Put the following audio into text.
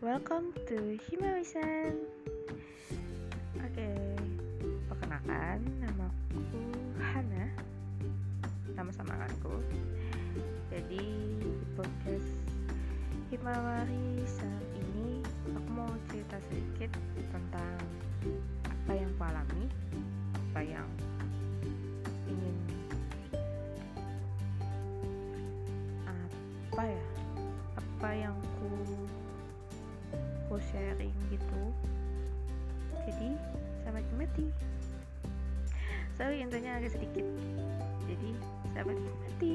welcome to Himawisan. Oke, perkenalkan namaku Hana, nama samaranku. Jadi di podcast Himawari ini aku mau cerita sedikit tentang apa yang aku alami, apa yang ingin apa ya, apa yang ku ku sharing gitu. Jadi selamat menikmati. Sorry intinya agak sedikit. Jadi selamat menikmati.